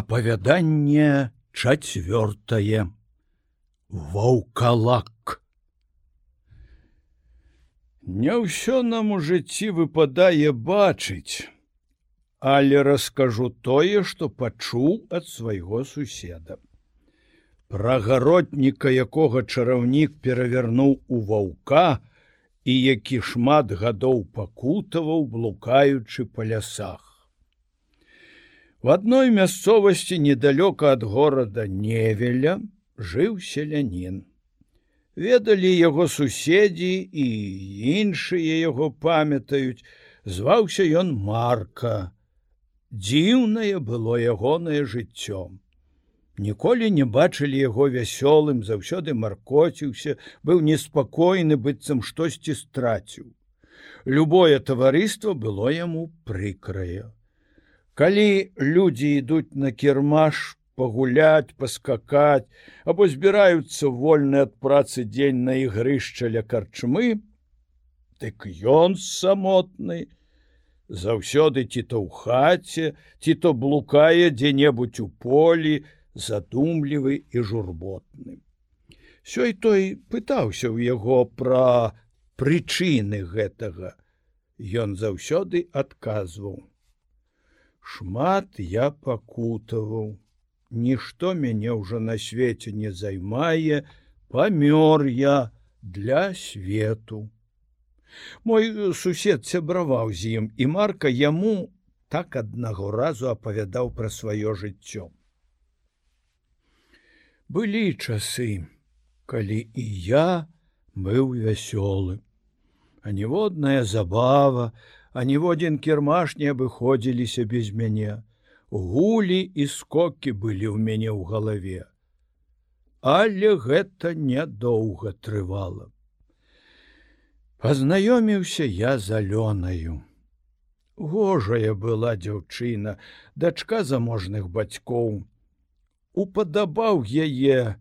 Апавяданне чацвёртае ваўкалак Не ўсё нам у жыцці выпадае бачыць, але раскажу тое, што пачуў ад свайго суседа. Пра гаротніка, якога чараўнік перавярнуў у ваўка і які шмат гадоў пакутаваў, блукаючы па лясах. В адной мясцовасці недалёка ад горада Невеля жыў селянін. Ведалі яго суседзі і іншыя яго памятаюць, зваўся ён Марка. Дзіўнае было ягонае жыццё. Ніколі не бачылі яго вясёлым, заўсёды маркоціўся, быў неспакойны быццам штосьці страціў. Любое таварыства было яму прыкрае. Калі людзі ідуць на кірмаш пагуляць, паскакаць або збіраюцца вольны ад працы дзень на ігрышча ля карчмы, дык ён самотны, заўсёды ці то ў хаце, ці то блукае дзе-небудзь у полі, задумлівы і журботны. Сёй той пытаўся ў яго пра прычыны гэтага. Ён заўсёды адказваў: шмат я пакутаваў. Нішто мяне ўжо на свеце не займае памёр я для свету. Мой сусед сябраваў з ім і марка яму так аднаго разу апавядаў пра сваё жыццё. Былі часы калі і я быў вясёлы. А ніводная забава а ніводзін кірмаш не абыходзіліся без мяне. Гулі і скокі былі ў мяне ў галаве. Але гэта нядоўга трывала. Пазнаёміўся я залёнаю. Гожая была дзяўчына, дачка заможных бацькоў. Упадабаў яе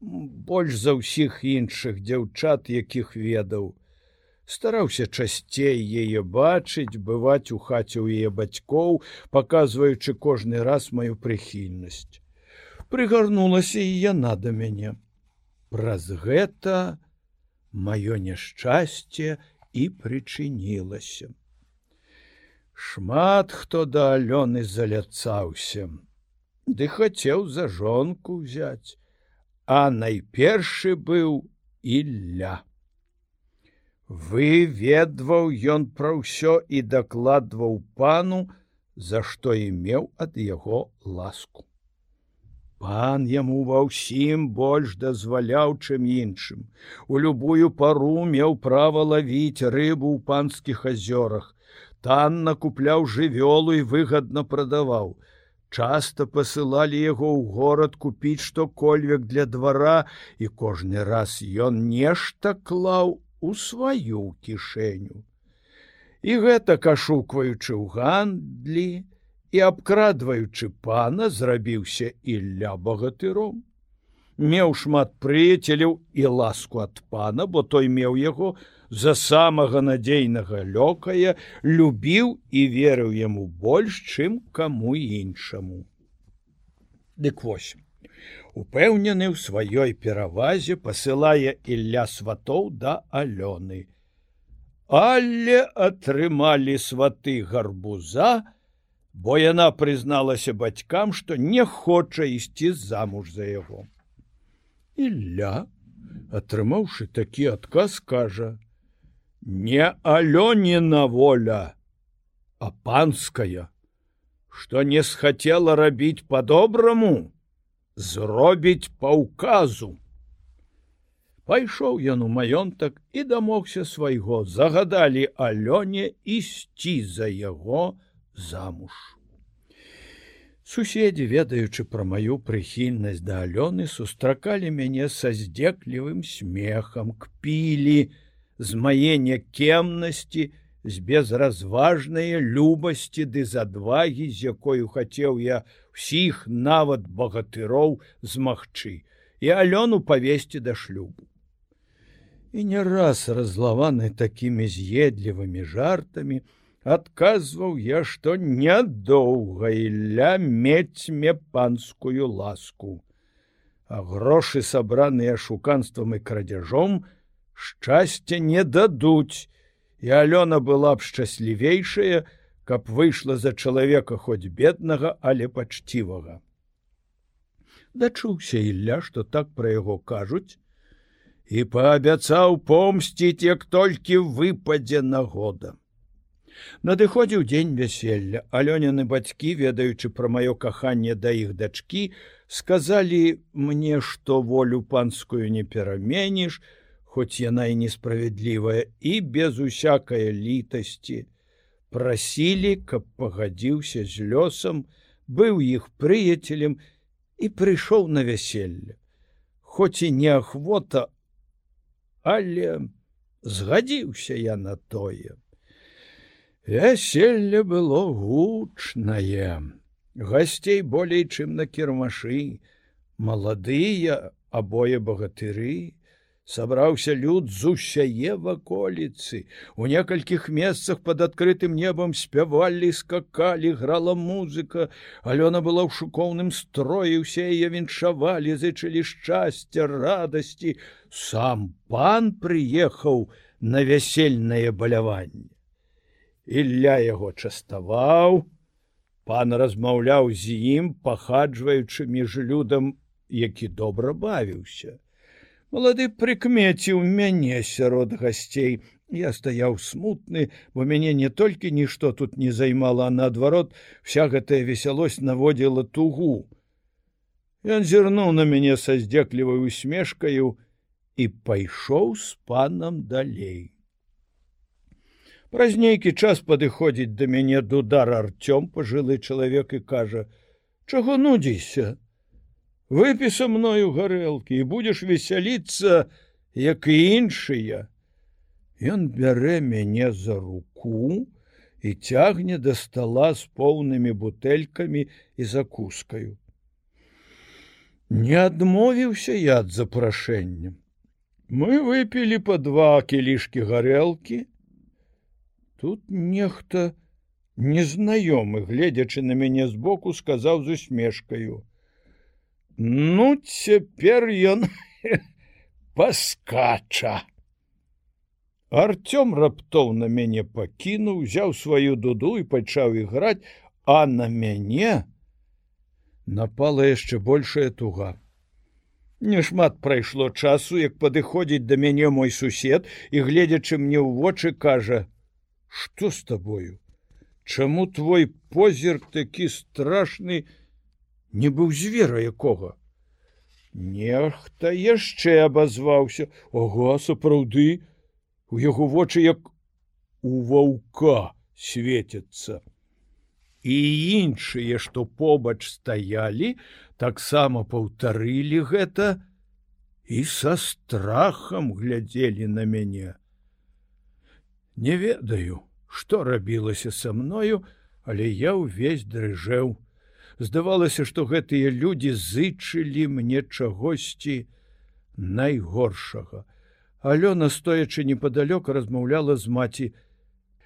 больш за ўсіх іншых дзяўчат, якіх ведаў стараўся часцей яе бачыць бываць у хаце ў яе бацькоў паказваючы кожны раз маю прыхільнасць. Прыгарнулася і яна да мяне. Праз гэта маё няшчасце і прычынілася. Шмат хто да алёны заляцаўся. Ды хацеў за жонку взять а найпершы быў ілля Выведваў ён пра ўсё і дакладваў пану, за што і меў ад яго ласку. Пан яму ва ўсім больш дазваляў, чым іншым. У любую пару меў права лавіць рыбу ў панскіх азёрах. Тан накупляў жывёлу і выгадна прадаваў. Часта пасылалі яго ў горад купіць што-кольвек для двара, і кожны раз ён нешта клаў у сваю кішэню. І гэта кашукваючы ў гандлі і абкрадваючы пана зрабіўся ілля багатыром. Меў шмат прыяцеляў і ласку ад пана, бо той меў яго за самага надзейнага лёкая, любіў і верыў яму больш, чым каму іншаму. Дык восьм упэўнены ў сваёй перавазе пасылае ілля сватоў да алёны. Але атрымалі сваты гарбуза, бо яна прызналася бацькам, што не хоча ісці замуж за яго. Ілля, атрымаўшы такі адказ, кажа: « Не алёніна воля, а панская, што не схацела рабіць па-добраму, зробіць паўказу. Пайшоў ён у маёнтак і дамогся свайго, загадалі Алёне ісці за яго замуж. Суседзі, ведаючы пра маю прыхільнасць да Алёны, сустракалі мяне са здзеклівым смехам, кпілі з мае някемнасці, з безразважныя любасці ды з адвагі, з якою хацеў я сіх нават багатыроў змагчы і алёну павесці да шлюбу. І не раз разлаваны такімі з'едлівымі жартамі, адказваў я, што нядоўга ля мець мне панскую ласку. А грошы, сабраныя шуканствам і крадзяжом, шчасця не дадуць, і Алёна была б шчаслівейшая, каб выйшла за чалавека хоць беднага, але пачцівага. Дачуўся Ілля, што так пра яго кажуць, і паабяцаў помсціць, як толькі выпадзе нагода. Надыходзіў дзень вяселля, Алёніны бацькі, ведаючы пра маё каханне да іх дачкі, сказалі мне, што волю панскую не пераменіш, хоць яна і несправядлівая і без усякае літасці. Прасілі, каб пагадзіўся з лёсам, быў іх прыяцелем і прыйшоў на вяселле. Хоць і неахвота, але згадзіўся я на тое. Вяселле было гучнае. Гасцей болей, чым на кірмашы, маладыя абое багатыры, сабраўся люд з усяе ваколіцы. У некалькіх месцах под адкрытым небам спявалі, скакалі, грала музыка. Алёна была ў шукоўным строі, усе яе віншавалі, зычылі шчасця, радасці. Сам пан прыехаў на вясельнае баляванне. Ілля яго частаваў, пан размаўляў з ім, пахаджваючы між людам, які добра бавіўся. Малады прыкмеціў мяне сярод гасцей. Я стаяў смутны, бо мяне не толькі нішто тут не займала, а наадварот, вся гэтая весялосць наводзіла тугу. Ён зірнуў на мяне са здзеклівай усмешкаю і пайшоў з панам далей. Праз нейкі час падыходзіць да мяне дудар арцём пажылы чалавек і кажа: « Чаго нудзіся? Выпі са мною гарэлкі і будзеш весяліцца, як і іншыя. Ён бярэ мяне за руку і цягне да стола з поўнымі бутэлькамі і закускаю. Не адмовіўся я ад запрашэння. Мы выпілі па два кілішкі гарэлкі, тут нехта незнаёмы гледзячы на мяне збоку сказаў з усмешкаю ну цяпер ён паскача. Артём раптоўна мяне пакінуў узяў сваю дуду і пачаў іграць а на мяне напала яшчэ большая туга. Нешмат прайшло часу, як падыходзіць да мяне мой сусед і гледзячы мне ў вочы кажа: что с тобою чаму твой позірк такі страшны не быў звера якога. Нехта яшчэ абазваўся. Ого сапраўды? У яго вочы як у ваўка светятся і іншыя што побач стаялі таксама паўтарылі гэта і са страхам глядзелі на мяне. Не ведаю, што рабілася са мною, але я ўвесь дрыжэў. Здавалася, што гэтыя людзі зычылі мне чагосьці найгоршага. Алёна, стоячы непадалёк, размаўляла з маці,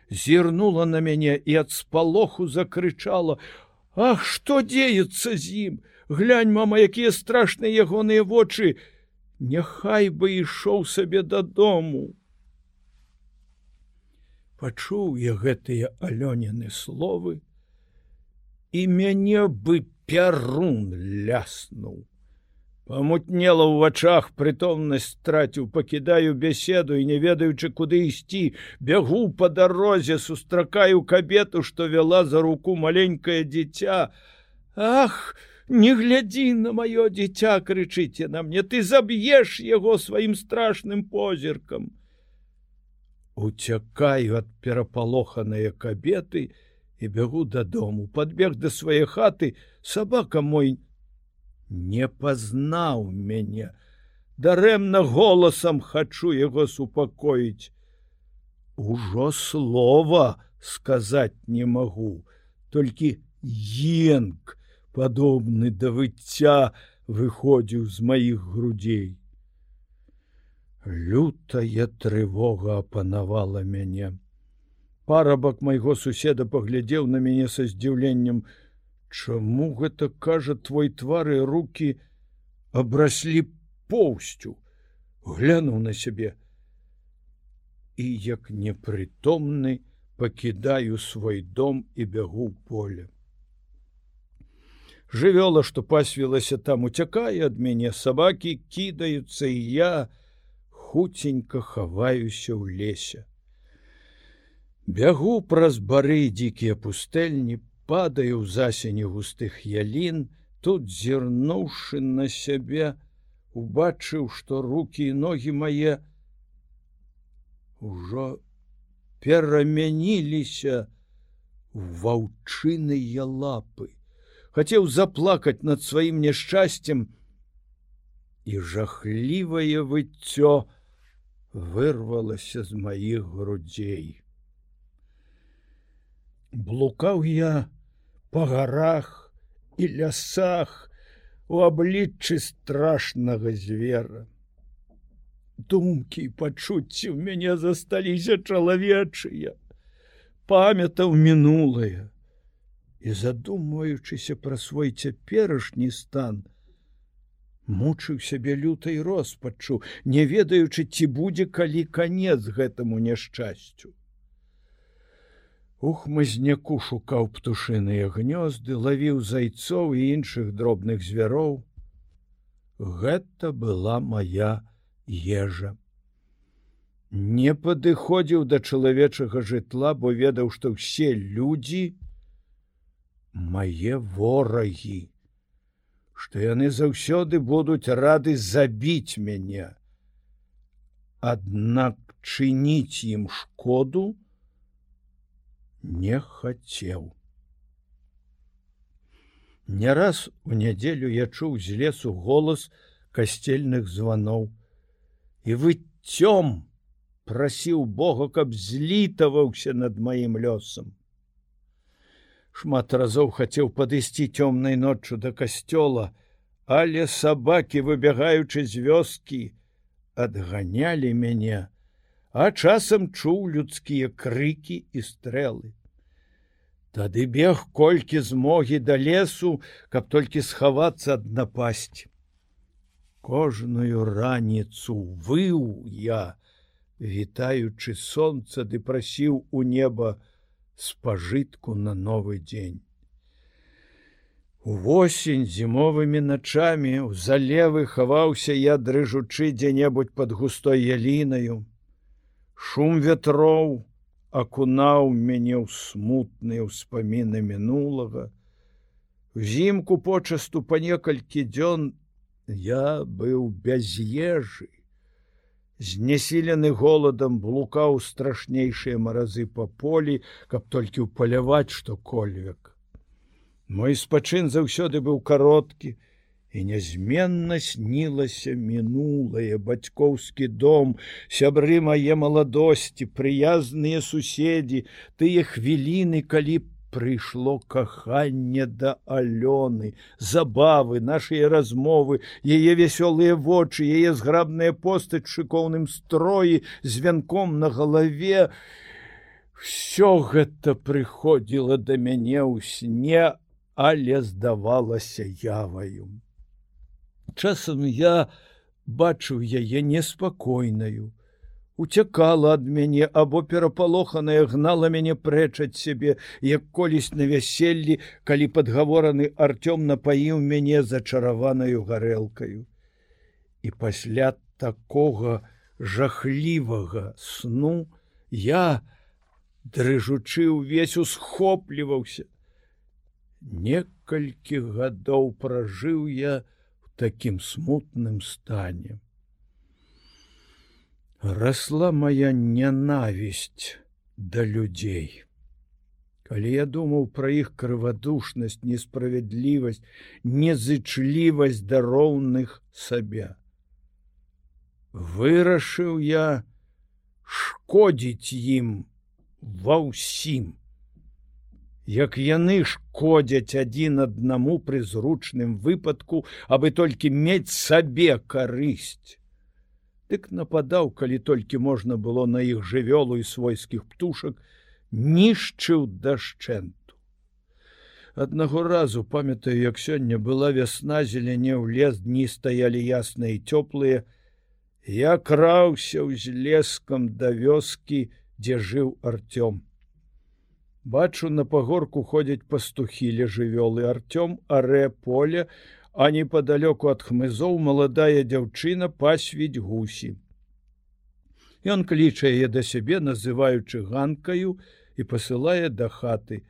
зірнула на мяне і ад спалоху закрычала: « Ах, што дзеецца з ім! Глянь, мама, якія страшныя ягоныя вочы! Няхай бы ішоў сабе дадому пачуў я гэтыя алёніны словы і мяне бы пярун ляснуў. Памутнела ў вачах прытомнасць страціў пакідаю беседу і не ведаючы куды ісці бягу по дарозе сустракаю кабету што вяла за руку маленькое дзіця. Ах не глядзі на маё дзіця крычыце на мне. Ты заб'еш яго сваім страшным позіркам! Уцякаю ад перапалоханыя кабеты і бягу дадому подбег да свае хаты. Сабака мой не пазнаў мяне дарэмна голасам хачу яго супакоіць ужо слова сказаць не магу толькі енк падобны да выцця выходзіў з маіх грудзей Лютая трывога апанавала мяне. Парабак майго суседа паглядзеў на мяне са здзіўленнем: Чаму гэта кажа твой твары руки абраслі поўсцю, глянуў на сябе. І як непрытомны пакідаю свой дом і бягу поле. Жывёла, што пасвілася там уцякае ад мяне сабакі кідаюцца і я хуценька хаваюся ў лесе. Бягу праз бары дзікія пустэльні, падаю ў засені густых ялін, тут зірнуўшы на сябе, убачыў, што руки і ногі мае ўжо перамяніліся ваўчыныя лапы хацеў заплакаць над сваім няшчасцем і жахлівае выццё вырвалася з маіх грудзей. Блукаў я па гарах і лясах у абліччы страшнага звера. Думкі і пачуцці ў мяне засталіся чалавечыя, памятаў мінулае і задумваючыся пра свой цяперашні стан, мучыў сябе лютай роспачу, не ведаючы, ці будзе калі канец гэтаму няшчасцю. У хмызняку шукаў птушыныя гнёзды, лавіў зайцоў і іншых дробных звяроў. Гэта была моя ежа. Не падыходзіў да чалавечага жытла, бо ведаў, што ўсе людзі, мае ворагі, што яны заўсёды будуць рады забіць мяне. Аднак чыніць ім шкоду не хацеў. Не раз у нядзелю я чуў з лесу голас касцельных званоў. І выцём прасіў Бога, каб злітаваўся над маім лёсам. Шмат разоў хацеў падысці цёмнай ноччу да касцёла, але сабакі, выбягаючы з вёскі, адганялі мяне, а часам чуў людскія крыкі і стрэлы. Тады бег колькі змогі да лесу, каб толькі схавацца ад напасці. Кожную раніцу выў я, вітаючы сонца ды прасіў у неба, спажытку на новы дзень. Увосень зімовымі начамі у залевы хаваўся я дрыжучы дзе-небудзь под густой ялінаю. Шум ветроў акунаў мяне ў смутныя ўспаміны мінулага. Узімку почасту па некалькі дзён я быў без ежы знесілены голадам блукаў страшнейшыя маразы па полі, каб толькі ўпаляваць што-кольвек. Мой спачын заўсёды быў кароткі і нязменна снілася мінулае бацькоўскі дом, сябры мае маладосці, прыязныя суседзі, тыя хвіліны, калі прыйшло каханне да алёны забавы нашыя размовы яе вясёлыя вочы яе зграбная постаць шыкоўным строі з вянком на галаве все гэта прыходзіла да мяне ў сне але здавалася яваю часам я бачыў яе неспакойнаю. Уцякала ад мяне або перапалоханая гнала мяне прэчаць сябе як колісь на вяселлі калі падгавораны артём напаіў мяне зачараванаю гарэлкаю. І пасля такога жахлівага сну я дрыжучы ўвесь усхопліваўся. Некалькі гадоў пражыў я такім смутным стане росла моя ненавість да людзей. Калі я думаў пра іх крывадушнасць, несправядлівасць, незычлівасць дароўных сабе. Вырашыў я шкодзіць ім ва ўсім. Як яны шкодзяць адзін аднаму пры зручным выпадку, абы толькі мець сабе карысць дык нападаў, калі толькі можна было на іх жывёлу і свойскіх птушак, нішчыў дашчэнту. Аднаго разу памятаю, як сёння была вясна зеляне ў лес дні стаялі ясныя і цёплыя, я краўся з лескам да вёскі, дзе жыў Артём. Бачу на пагорку ходзяць пастухі ля жывёлы Артём арэ поле, а непадалёку ад хмызоў маладая дзяўчына пасвіць гусі. Ён кліча яе да сябе, называючы ганкаю і пасылае да хаты,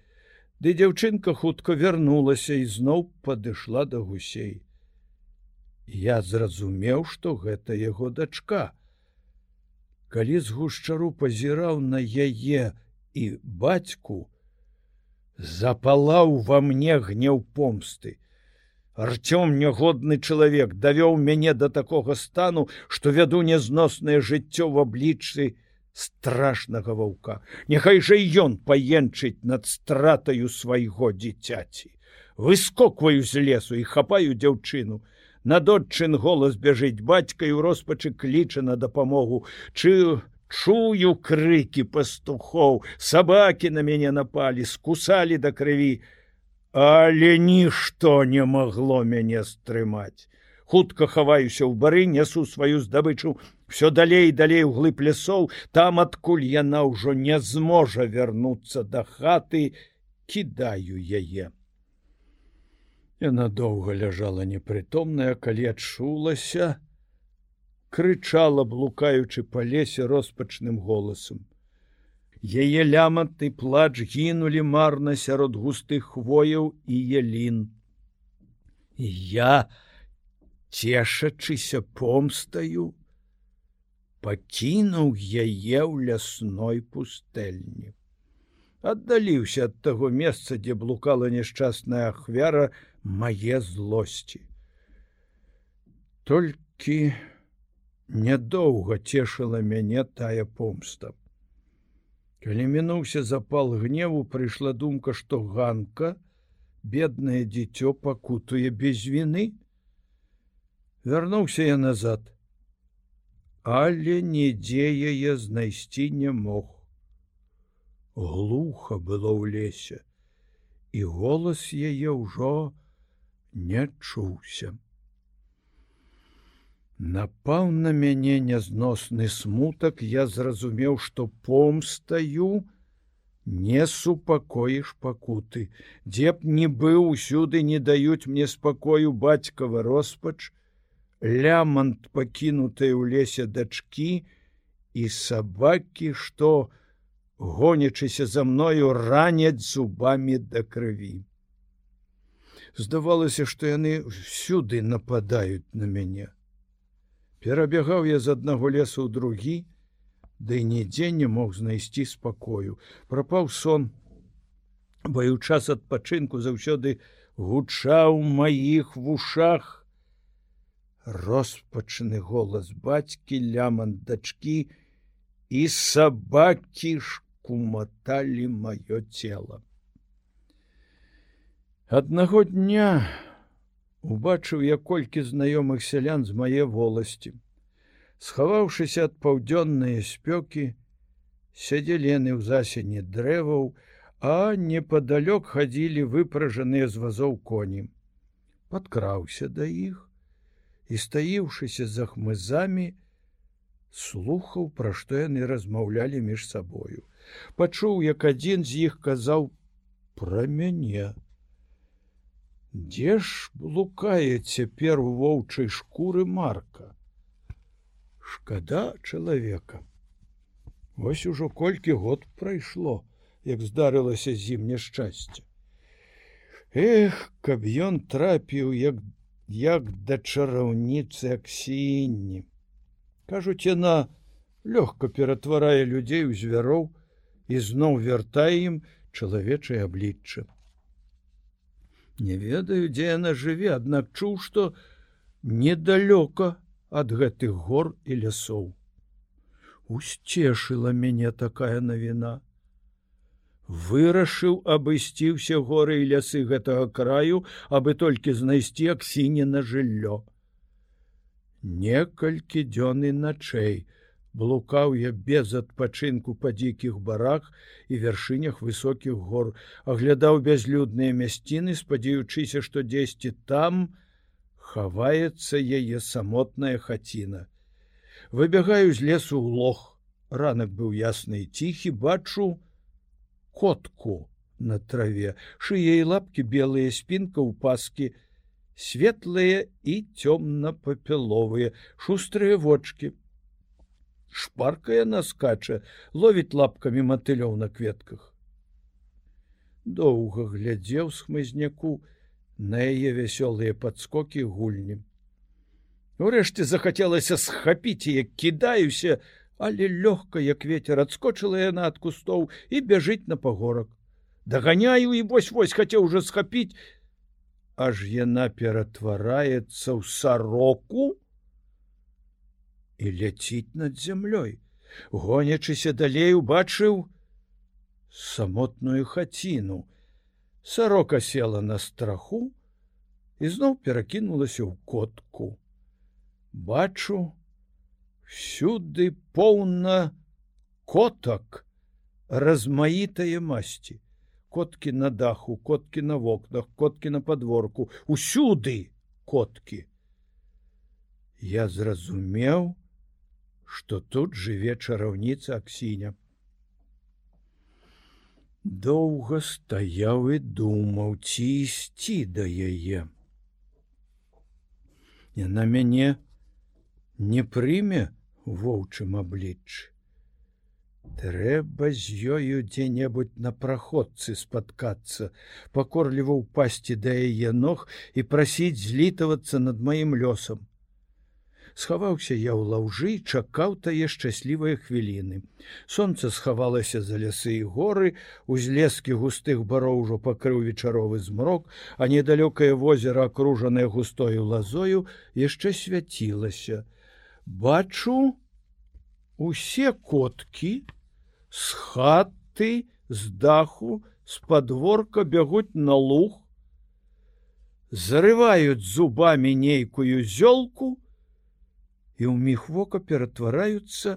Ды дзяўчынка хутка вярнулася і зноў падышла да гусей. Я зразумеў, што гэта яго дачка. Калі з гушчару пазіраў на яе і бацьку, запалаў ва мне гнеў помсты. Арцём нягодны чалавек давёў мяне да такога стану, што вяду нязноснае жыццё в аблічцы, страшнага ваўка. Няхай жа ён паенчыць над стратаю свайго дзіцяці. Выскокваю з лесу і хапаю дзяўчыну. На дочын голас бяжыць бацька і ў роспачы кліча на дапамогу. Чы чую крыкі пастухоў сабакі на мяне напалі скусалі да крыві але нішто не магло мяне стрымаць хутка хаваюся ў бары нясу сваю здабычу. Все далей далей у глыб лясоў там адкуль яна ўжо не зможа вярнуцца да хаты кідаю яе. Яна доўга ляжала непрытомная калі адчулася крычала блукаючы па лесе роспачным голасам яе ляманты плач гінулі марна сярод густых хвояў і елін я цешачыся помстаю пакінуў яе ў лясной пустэльні. Аддаліўся ад таго месца, дзе блукала няшчасная ахвяра мае злосці. Толькі нядоўга цешыла мяне тая помста. Калі мінуўся запал гневу, прыйшла думка, што ганка, беднае дзіцё пакутуе без віны. Вярнуўся я назад але нідзе яе знайсці не мог. Глуха было ў лесе, і голас яе ўжо не чуўся. Напаў на мяне нязносны смутак, я зразумеў, што помстаю не супакоіш пакуты, дзе б не быў усюды не даюць мне спакою бацькава роспач, лямант пакінутай у лесе дачкі і сабакі, што, гонячыся за мною раняць зубамі да крыві. Здавалася, што яны всюды нападаюць на мяне. Перабягаў я з аднаго лесу ў другі, ды да нідзе не мог знайсці спакою. Прапаў сон, баю час адпачынку заўсёды гучаў маіх вушах, роспачны голас бацькі ляман дачкі і сабакі шкуматалі маё цело. Аднаго дня убачыў я колькі знаёмых сялян з мае воласці. Схаваўшыся ад паўдзённыя спёкі, сядзелі яны ў засені дрэваў, а непадалёк хадзілі выпражаныя з вазоў коні. Падкраўся да іх, і стаіўшыся за хмызамі слухаў пра што яны размаўлялі між сабою пачуў як адзін з іх казаў пра мяне дзе ж блукае цяпер у воўчай шкуры марка шкада чалавека Вось ужо колькі год прайшло як здарылася зімне шчасце Эх каб ён трапіў як як да чараўніцы аксінні. Кажуць, яна лёгка ператварае людзей у звяроў і зноў вяртае ім чалавечае аблічча. Не ведаю, дзе яна жыве, аднак чуў, што недалёка ад гэтых гор і лясоў. Усцешыла мяне такая навіна вырашыў абысці ўсе горы і лясы гэтага краю, абы толькі знайсці аксіне на жыллё. Некалькі дзён і начэй блукаў я без адпачынку па дзікіх барах і вяршынях высокіх гор, аглядаў бязлюдныя мясціны, спадзяючыся, што дзесьці там хаваецца яе самотная хаціна. Выбягаю з лесу ў лох. Ранак быў ясны і ціхі, бачу котку на траве, шые і лапкі белыя спінка ў паскі, светлыя і цёмна-папяловыя, шустрыя вочки шпаркая наскача ловіць лапкамі матылёў на кветках. Доўга глядзеў с хмызняку на яе вясёлыя падскокі гульні Урэшце захацелася схапіць як кідаюся але лёгка як ветер адскочыла яна ад кустоў і бяжыць на пагорак. Даганяю і вось вось хацеў уже схапіць. Аж яна ператвараецца ў сароку і ляціць над зямлёй. Гонячыся далей убачыў самотную хаціну. Сарока села на страху і зноў перакінулася ў котку. Бачу, сюды поўна котак, размаітае масці, коткі на даху, коткі на вокнах, коткі на подворку, усюды коткі. Я зразумеў, что тут жыве чараўніца аксіня. Доўга стаяў і думаў ці ісці да яе. Яна мяне не прыме воўчым абліччы. Трэба з ёю дзе-небудзь на праходцы спаткацца, пакорліва ўпасці да яе ног і прасіць злітавацца над маім лёсам схаваўся я ў лаўжы чакаў тае шчаслівыя хвіліны. Солнце схавалася за лясы і горы узлескі густых бароў ужо пакрыў вечаровы змрок а недалёкае возера акружанае густою лазою яшчэ свяцілася. Бачу усе коткі з хаты з даху з подворка бягуць на луг зарываюць зубамі нейкую зёлку і ў міг вока ператвараюцца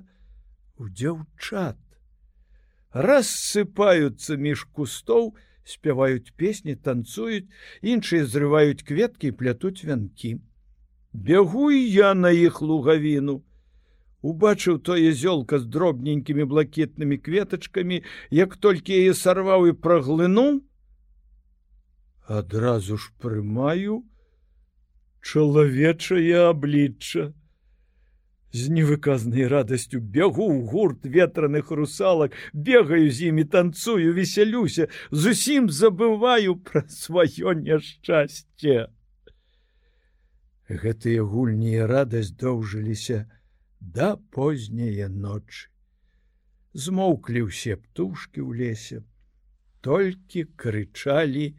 у дзяўчат. Рассыпаюцца між кустоў, спяваюць песні, танцуюць, іншыя зрываюць кветкі і плятуць вянкі. Бягу і я на іх лугавіну. Убачыў тое зёлка з дробненькімі блакітнымі кветачкамі, як толькі яе сарваў і праглынуў, адразу ж прымаю чалавечае аблічча з невыказнай радасцю бягу ў гурт ветраных русалак бегаю з імі танцую весялюся зусім забываю пра сваё няшчасце. Гэтыя гульні і радасць доўжыліся да позняе ночы. Змоўклі ўсе птушки ў лесе толькі крычалі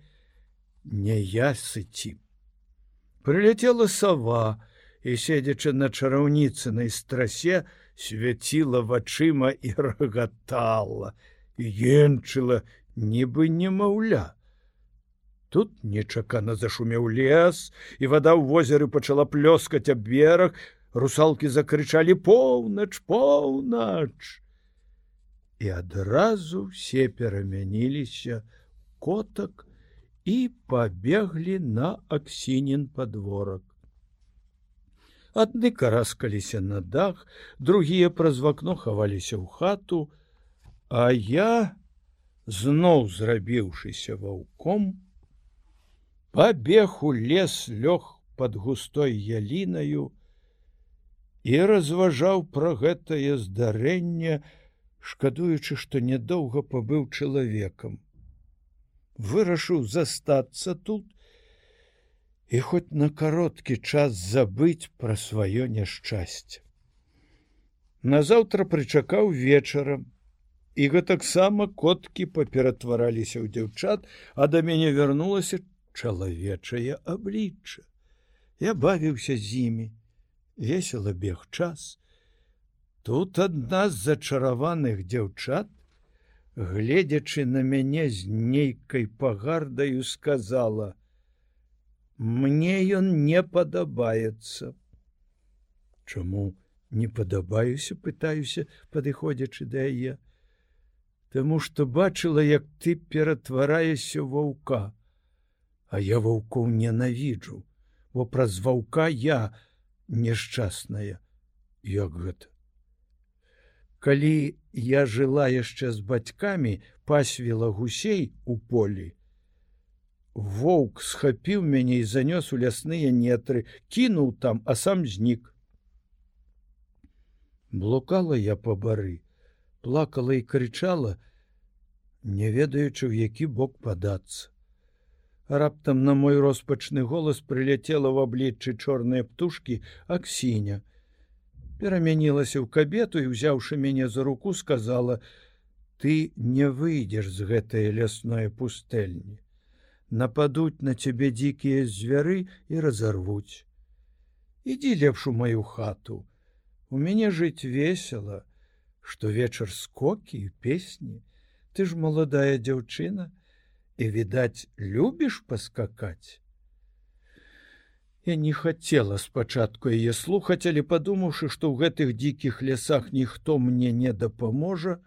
няясыці прыляцела сова і седзячы на чараўніцынай страсе свяціла вачыма і рагатала енчыла нібы немаўля. Тут нечакана зашумеў лес і вода ў возеры пачала плёскаць аб бераг русалкі закрычалі поўнач поўнач! І адразу все перамяніліся котак і пабеглі на аксінін подворак адны караскаліся на дах другія праз вакно хаваліся ў хату а я зноў зрабіўшыся ваўком пабег у лес лёг под густой ялінаю і разважаў пра гэтае здарэнне шкадуючы што нядоўга пабыў чалавекам. Вырашыў застацца тут і хоць на кароткі час забыць пра сваё няшчасце. Назаўтра прычакаў вечарам, і гэтаксама коткі паператвараліся ў дзяўчат, а да мяне вярнулася чалавечае аблічча. Я бавіўся з імі, весела бег час. Тут адна з зачараваных дзяўчат, гледзячы на мяне з нейкай пагардаю сказала: мне ён не падабаецца. Чаму не падабаюся пытаюся падыходзячы да яе? Таму што бачыла як ты ператвараешся ваўка. А я ваўкоў ненавіджу бо праз ваўка я няшчасная. Як гэта? Калі я жыла яшчэ з бацькамі пасвіла гусей у полі воўк схапіў мяне і занёс у лясныя нетры кінуў там а сам знік блукала я по бары плакала і крычала не ведаючы в які бок падацца. Раптам на мой роспачны голас прыляцела в абліччы чорныя птушки аксіня. Перамянілася ў кабету і узяўшы мяне за руку сказала ты не выйдзеш з гэтай лясной пустэльні нападуць на цябе дзікія звяры і разарвуць ідзі лепш у маю хату У мяне жыць весело, што вечар скокі і песні, Ты ж маладая дзяўчына і відаць, любіш паскакаць. Я не хацела спачатку яе слухаць, але падумаўшы, што ў гэтых дзікіх лясах ніхто мне не дапаможа,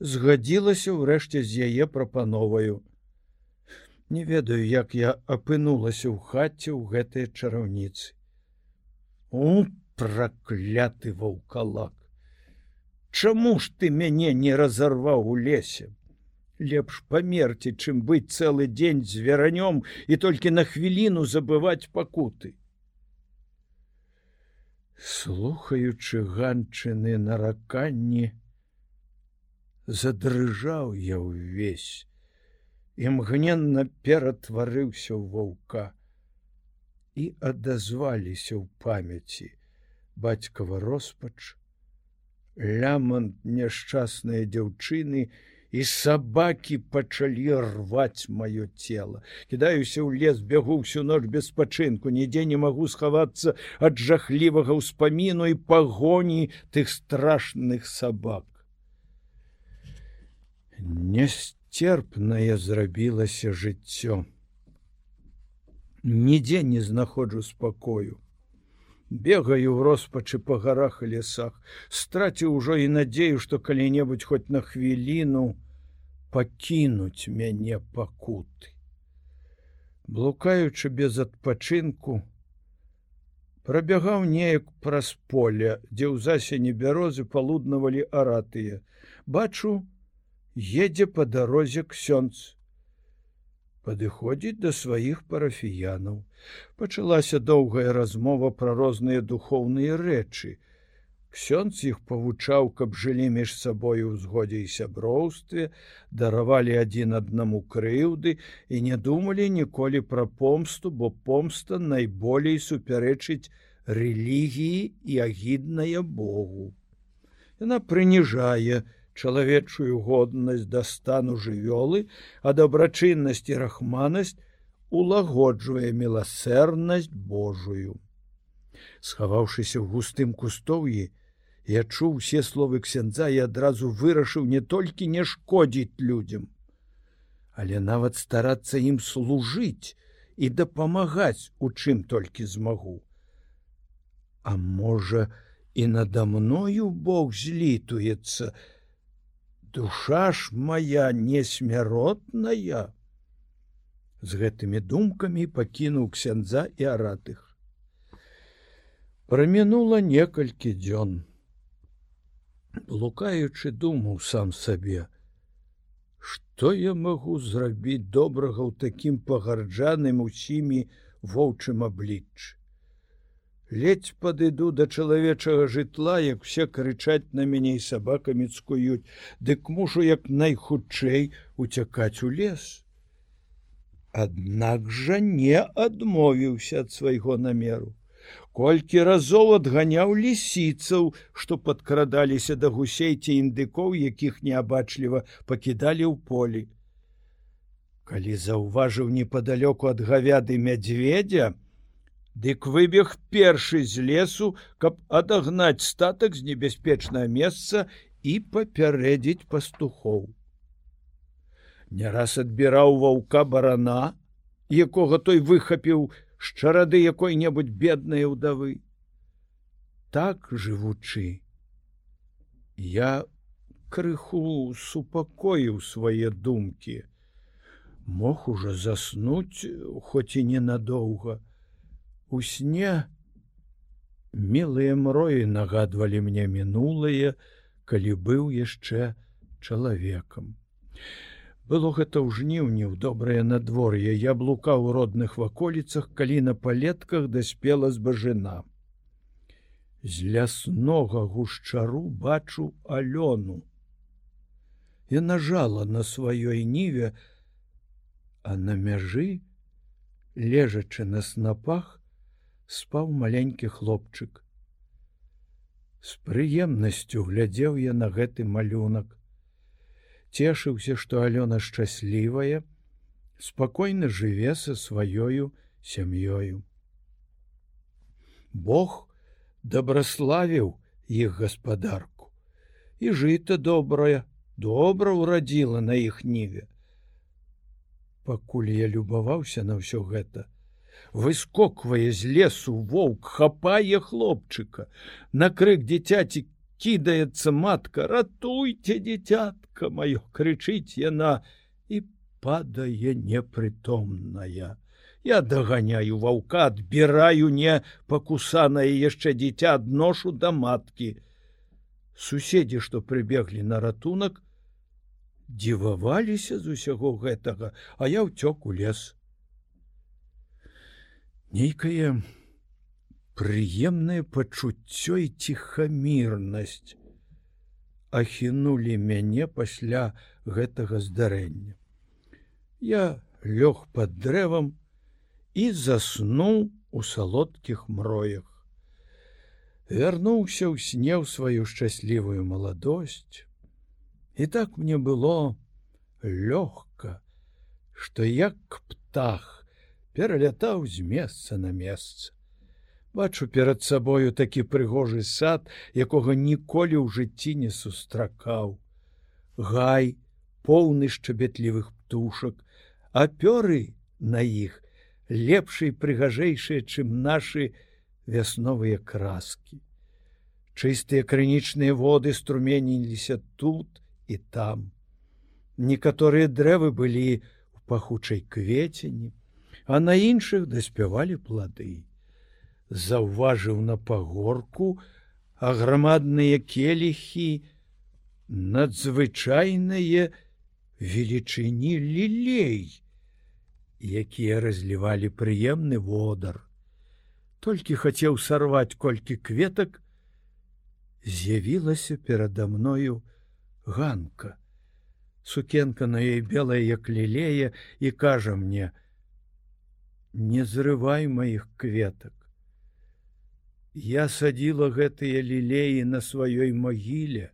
згадзілася ўрэшце з яе прапановаю. Не ведаю, як я апынулася ў хаце ў гэтай чараўніцы. У пракляты ваўкалак! Чаму ж ты мяне не разарваў у лесе? Лепш памерці чым быць цэлы дзень з веранём і толькі на хвіліну забываць пакуты. Слухаючы ганчыны нараканні задрыжаў я ўвесь імгненна ператварыўся ў ваўка і адазваліся ў памяці бацькава роспач, лямант няшчасныя дзяўчыны і сабакі пачалі рваць маё цело. кідаюся ў лес бягу всю ноч без спачынку, нідзе не магу схавацца ад жахлівага ўспаміну і пагоні тых страшных сабак. Несцерпнае зрабілася жыццё. Нідзе не знаходжу спакою. Бегаю ў роспачы па гарах і лесах. Страціў ужо і надзею што калі-небудзь хоць на хвіліну пакінуць мяне пакуты. Блукаючы без адпачынку прабягаў неяк праз поле дзе ў засені бярозы палуднавалі аратыя. Бачу едзе па дарозе ксёнц падыходзіць да сваіх парафіянаў. Пачалася доўгая размова пра розныя духоўныя рэчы. Ксёнц іх павучаў, каб жылі між сабою ў згодзе і сяброўстве, даравалі адзін аднаму крыўды і не думалі ніколі пра помсту, бо помста найболей супярэчыць рэлігіі і агідная Богу. Яна прыніжае, чалавечую годнасць да стану жывёлы, а дабрачыннасць і рахманасць улагоджвае міласэрнасць Божую. Схаваўшыся ў густым кустоўі, я чуў усе словы ксяндза і адразу вырашыў не толькі не шкодзіць людзям, але нават старацца ім служыць і дапамагаць у чым толькі змагу. А можа, і надо мною Бог злітуецца, душа ж моя несмяротная. З гэтымі думкамі пакінуў ксяндза і аратых. Прамінула некалькі дзён. Лукаючы думаў сам сабе что я магу зрабіць добрага ў такім пагарджаным усімі воўчым абліччы ледзь падыду да чалавечага жытла як все крычаць на мяне і сабакамі цкуюць дык мушу як найхутчэй уцякаць у лес. Аднак жа не адмовіўся ад свайго намеру. Колькі разоў адганяў лісіцаў што падкрадаліся да гусей ці індыкоў якіх неабачліва пакідалі ў полі. Калі заўважыў непадалёку ад гавяды мядзведя Дык выбег першы з лесу, каб адагнаць статак з небяспечнае месца і папярэдзіць пастухоў. Не раз адбіраў ваўка барана, якога той выхапіў з чарады якой-небудзь беднай удавы. так жывучы я крыху супакоіў свае думкі мог уже заснуць хоць і ненадоўга у сне. Мілыя мроі нагадвалі мне мінулае калі быў яшчэ чалавекам. Было гэта ў жніўні ў добрае надвор'е. Я блукаў у родных ваколіцах калі на палетках даспела з бажына з ляснога гушчару бачу алёну. І нажала на сваёй ніве а на мяжы лежачы на снапах спаў маленькі хлопчык з прыемнасцю глядзеў я на гэты малюнак цешыўся, што Алёна шчаслівая, спакойна жыве са сваёю сям'ёю. Бог дабраславіў іх гаспадарку, і жыта добрае, добра ўрадзіла на іх ніве. Пакуль я любаваўся на ўсё гэта, выскоквае з лесу воўк хапае хлопчыка, на крык дзіцяці кідаецца матка, ратуйте дзіцятка маё крычыць яна і падае непрытомная. Я даганяю ваўка, адбіраю не пакусанае яшчэ дзіця адношу да маткі. Суседзі, што прыбеглі на ратунак, дзіваваліся з усяго гэтага, а я ўцёк у лес. Нейкае прыемнае пачуццё і ціхамірнасць ахінулі мяне пасля гэтага здарэння. Я лёг под дрэвам і заснуў у салодкіх мроях. Вярнуўся ў снеў сваю шчаслівую маладосць. І так мне было лёгка, што як птах пералятаў з месца на месца. Бачу перад сабою такі прыгожы сад якога ніколі ў жыцці не сустракаў. Гай поўны шчабетлівых птушак а пёры на іх лепшай прыгажэйшыя чым нашы вясновыя краскі чыстыя крынічныя воды струменіліся тут і там. Некаторыя дрэвы былі у пахучай кветені а на іншых даспявалі плады заўважыў на пагорку аграмадныя келихі надзвычайнае велічыні лілей, якія разлівалі прыемны водар. Толькі хацеў сарваць колькі кветак, з'явілася перада мною ганка. Сукенка на ёй белая як лілея і кажа мне: « Не зрывай маіх кветак. Я саділа гэтыя лілеі на сваёй магіле,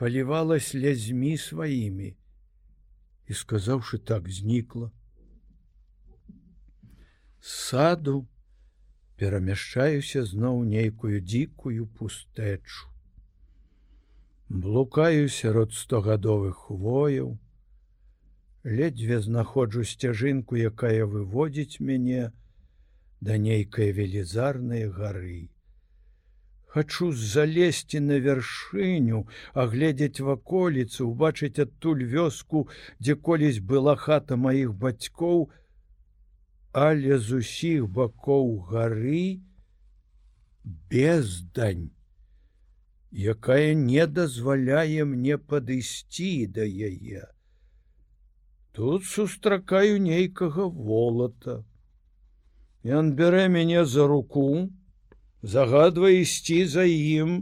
палівала слязьмі сваімі і сказаўшы так знікла. Саду перамяшчаюся зноў нейкую дзікую пустэчу. Блукаю сярод стогадовых хвояў, ледзьве знаходжу сцяжынку, якая выводзіць мяне, да нейкай велізарнай гары. Хачу залезці на вяршыню, агледзець ваколіцу, убачыць адтуль вёску, дзе колісь была хата маіх бацькоў, але з усіх бакоў гары бездань, якая не дазваляе мне падысці да яе. Тут сустракаю нейкага волата. Ён бярэ мяне за руку, загадвае ісці за ім,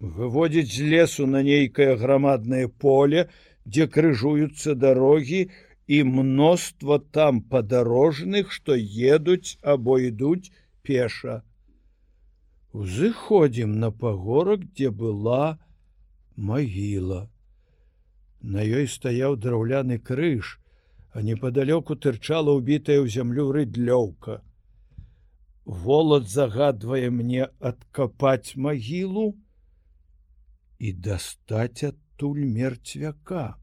выводзіць з лесу на нейкае грамаднае поле, дзе крыжуюцца дарогі і мноства там падарожных, што едуць або ідуць пеша. Узыходзім на пагорак, дзе была магіла. На ёй стаяў драўляны крыж, а непоалёку тырчала убітая ў зямлю рыдлёўка. Волат загадвае мне адкапаць магілу і дастаць адтуль мерцвяка.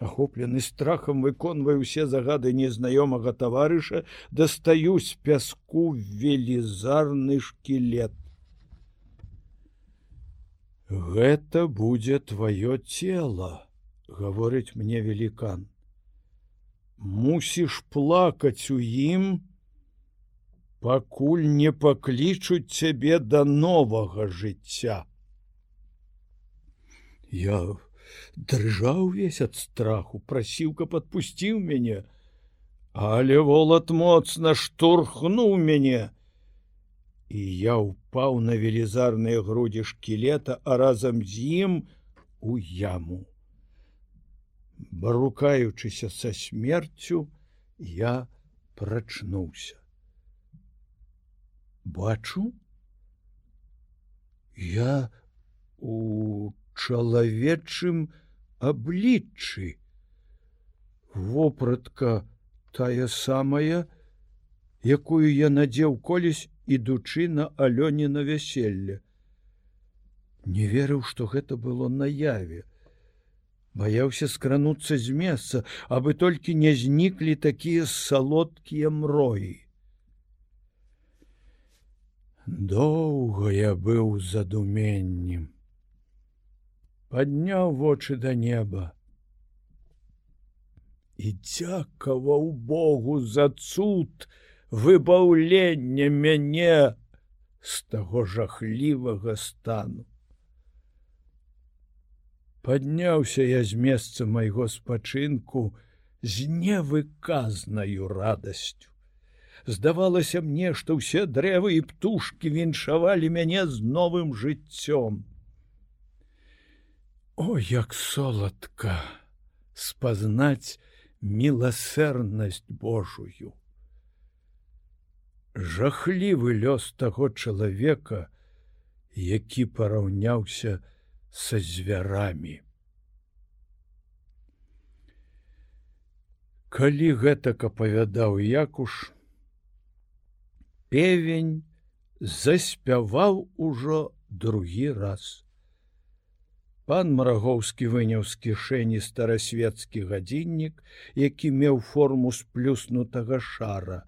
Ахоплены страхам выконваю усе загады незнаёмага таварыша, дастаю з пяску велізарны шкілет. Гэта будзе твоё цело, гаворыць мне велікан. Мусіш плакаць у ім, пакуль не паклічуць цябе да новага жыцця. Я дрыжаў увесь ад страху, прасіў, каб адпусціў мяне, але волат моцна штурхнуў мяне. І я ўпаў на велізарныя грудзі шкілета, а разам з ім у яму. Барукаючыся са смерцю, я прачнуўся. Бачу, я у чалавечым абліччы. Вопратка тая самая, якую я надзеў колісь, ідучы на алёне на вяселле. Не верыў, што гэта было наяве. Баяўся скрануцца з месца, абы толькі не зніклі такія салодкія мроі. Доўга я быў задуменнем падняў вочы да неба і дзякаваў Богу за цуд выбаўлення мяне з таго жахлівага стану. Падняўся я з месца майго спачынку з невыказнаю радасцю. Здавалася мне, што ўсе дрэвы і птушки віншавалі мяне з новым жыццём. О, як соладка спазнаць міласэрнасць Божую. Жахлівы лёс таго чалавека, які параўняўся са звярамі. Калі гэтак апавядаў якуш, певень заспяваў ужо другі раз. Пан марагоўскі выняў з кішэні старасветскі гадзіннік, які меў форму сплюснутага шара.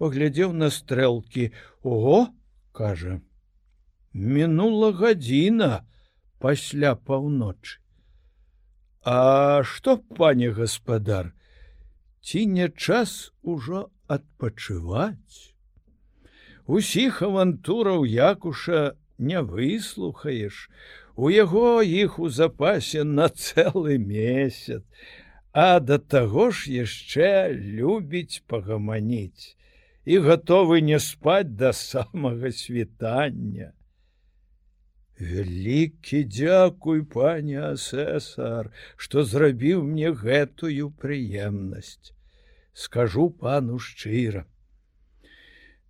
Паглядзеў на стрэлкі: Ого, кажа: Мінула гадзіна пасля паўночы. А што, пане гаспадар, ці не час ужо адпачываць? Усіх авантураў якуша не выслухаеш, У яго іх у запасе на цэлы месяц, а да таго ж яшчэ любіць пагаманіць і гатовы не спаць да самага світання. Вялікі дзякуй, пане асесар, што зрабіў мне гэтую прыемнасць. Скажу пану шчыра,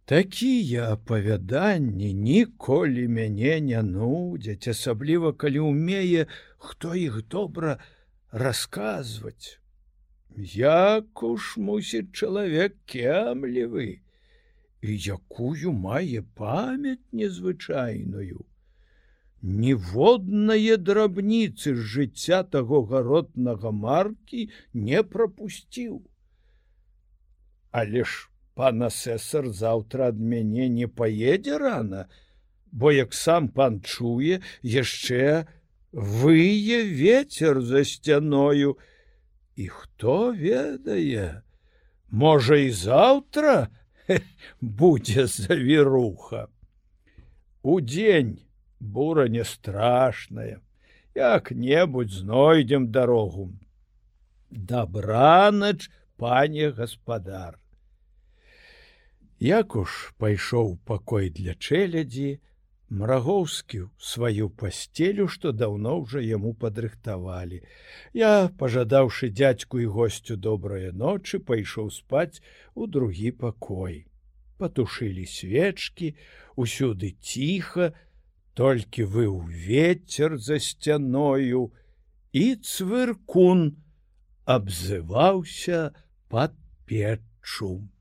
Такія апавяданні ніколі мяне не нудзяць, асабліва калі ўмее, хто іх добра расказваць. Як уж мусіць чалавек кемлівы, і якую мае памяць незвычайную. Ніводнае драбніцы з жыцця таго гаротнага маркі не прапусціў. Але ж пан асесар заўтра ад мяне не паедзе рана, бо як сам пан чуе яшчэ вые ветер за сцяною. І хто ведае можа і заўтра будзе завіруха. Удзень бура не страшная як-небудзь знойдзем дарогу дабранач пане гаспадар Як уж пайшоў пакой для чэлядзі, Мрагоўскі сваю пасцелю, што даўно ўжо яму падрыхтавалі. Я, пажадаўшы дзядзьку і госцю добрыя ночы, пайшоў спаць у другі пакой. Патушылі свечкі, усюды ціха, толькі выў ветер за сцяною, і цвыркун абзываўся пад печчум.